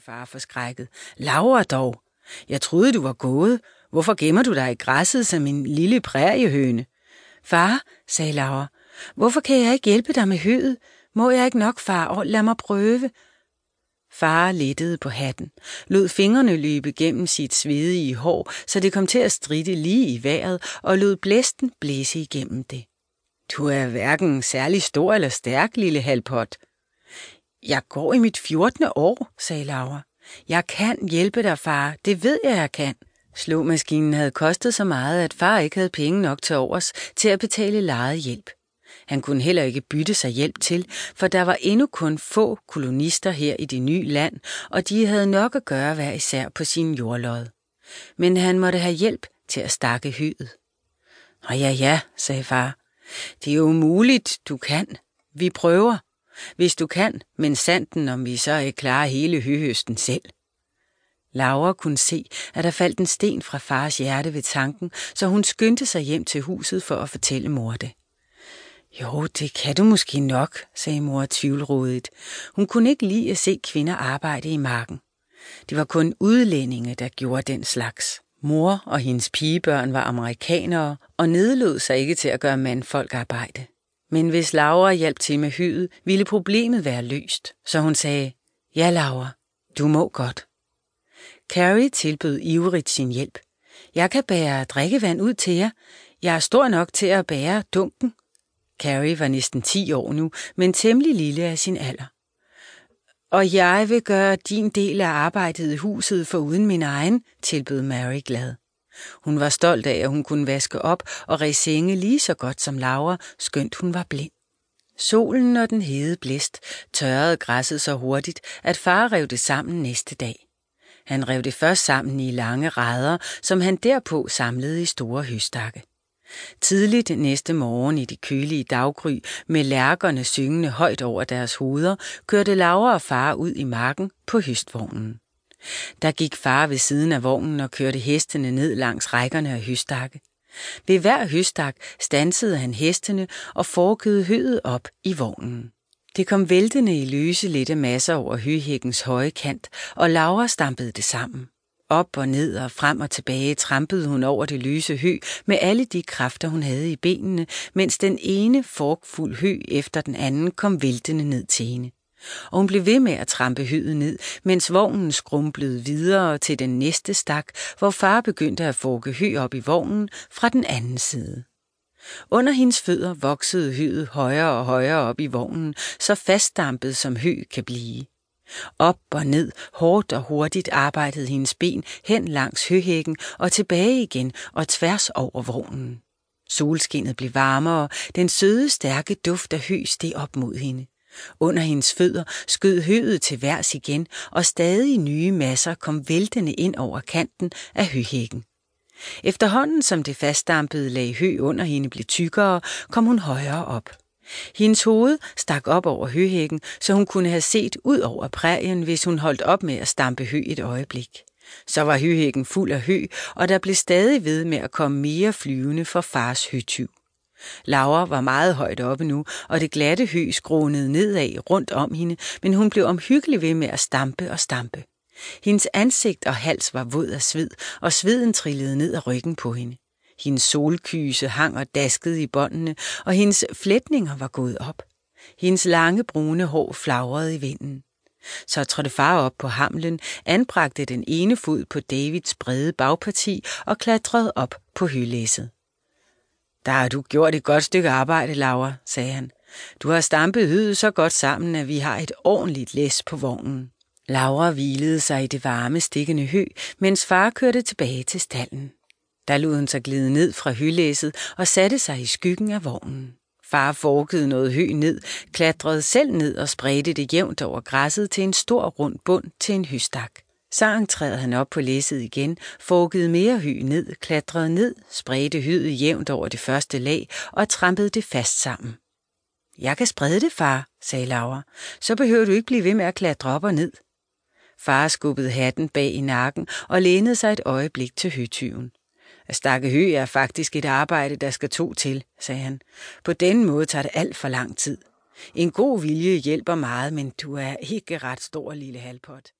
sagde far forskrækket. Laura dog. Jeg troede, du var gået. Hvorfor gemmer du dig i græsset som en lille præriehøne? Far, sagde Laura, hvorfor kan jeg ikke hjælpe dig med høet? Må jeg ikke nok, far, og lad mig prøve. Far lettede på hatten, lod fingrene løbe gennem sit svedige hår, så det kom til at stride lige i vejret, og lod blæsten blæse igennem det. Du er hverken særlig stor eller stærk, lille halvpot. Jeg går i mit 14. år, sagde Laura. Jeg kan hjælpe dig, far. Det ved jeg, jeg kan. Slåmaskinen havde kostet så meget, at far ikke havde penge nok til overs til at betale lejet hjælp. Han kunne heller ikke bytte sig hjælp til, for der var endnu kun få kolonister her i det nye land, og de havde nok at gøre hver især på sin jordlod. Men han måtte have hjælp til at stakke hyet. Nå ja, ja, sagde far. Det er jo umuligt, du kan. Vi prøver. Hvis du kan, men sanden, om vi så ikke klarer hele høhøsten selv. Laura kunne se, at der faldt en sten fra fars hjerte ved tanken, så hun skyndte sig hjem til huset for at fortælle mor det. Jo, det kan du måske nok, sagde mor tvivlrådigt. Hun kunne ikke lide at se kvinder arbejde i marken. Det var kun udlændinge, der gjorde den slags. Mor og hendes pigebørn var amerikanere og nedlod sig ikke til at gøre mandfolk arbejde. Men hvis Laura hjalp til med hydet, ville problemet være løst, så hun sagde, ja Laura, du må godt. Carrie tilbød ivrigt sin hjælp. Jeg kan bære drikkevand ud til jer. Jeg er stor nok til at bære dunken. Carrie var næsten 10 år nu, men temmelig lille af sin alder. Og jeg vil gøre din del af arbejdet i huset for uden min egen, tilbød Mary glad. Hun var stolt af, at hun kunne vaske op og resenge lige så godt som Laura, skønt hun var blind. Solen og den hede blæst tørrede græsset så hurtigt, at far rev det sammen næste dag. Han rev det først sammen i lange ræder, som han derpå samlede i store høstakke. Tidligt næste morgen i de kølige daggry, med lærkerne syngende højt over deres hoveder, kørte Laura og far ud i marken på høstvognen. Der gik far ved siden af vognen og kørte hestene ned langs rækkerne af høstakke. Ved hver høstak stansede han hestene og forkede høet op i vognen. Det kom væltende i løse lette masser over høhækkens høje kant, og Laura stampede det sammen. Op og ned og frem og tilbage trampede hun over det lyse hø med alle de kræfter, hun havde i benene, mens den ene forkfuld hø efter den anden kom væltende ned til hende. Og hun blev ved med at trampe hyden ned, mens vognen skrumplede videre til den næste stak, hvor far begyndte at forke hø op i vognen fra den anden side. Under hendes fødder voksede høet højere og højere op i vognen, så fastdampet som hø kan blive. Op og ned, hårdt og hurtigt arbejdede hendes ben hen langs høhækken og tilbage igen og tværs over vognen. Solskinnet blev varmere, den søde, stærke duft af hø steg op mod hende. Under hendes fødder skød høet til værs igen, og stadig nye masser kom væltende ind over kanten af høhækken. Efterhånden som det fastdampede lag hø under hende blev tykkere, kom hun højere op. Hendes hoved stak op over høhækken, så hun kunne have set ud over prærien, hvis hun holdt op med at stampe hø et øjeblik. Så var høhækken fuld af hø, og der blev stadig ved med at komme mere flyvende for fars høtyv. Laura var meget højt oppe nu, og det glatte hø skrånede nedad rundt om hende, men hun blev omhyggelig ved med at stampe og stampe. Hendes ansigt og hals var våd af sved, og sveden trillede ned ad ryggen på hende. Hendes solkyse hang og daskede i båndene, og hendes flætninger var gået op. Hendes lange brune hår flagrede i vinden. Så trådte far op på hamlen, anbragte den ene fod på Davids brede bagparti og klatrede op på hylæsset. Der har du gjort et godt stykke arbejde, Laura, sagde han. Du har stampet hydet så godt sammen, at vi har et ordentligt læs på vognen. Laura hvilede sig i det varme, stikkende hø, mens far kørte tilbage til stallen. Der lod hun sig glide ned fra hylæsset og satte sig i skyggen af vognen. Far forkede noget hø ned, klatrede selv ned og spredte det jævnt over græsset til en stor rund bund til en høstak. Så træder han op på læsset igen, forkede mere hy ned, klatrede ned, spredte hyet jævnt over det første lag og trampede det fast sammen. Jeg kan sprede det, far, sagde Laura. Så behøver du ikke blive ved med at klatre op og ned. Far skubbede hatten bag i nakken og lænede sig et øjeblik til høtyven. At stakke hø er faktisk et arbejde, der skal to til, sagde han. På den måde tager det alt for lang tid. En god vilje hjælper meget, men du er ikke ret stor, lille halvpot.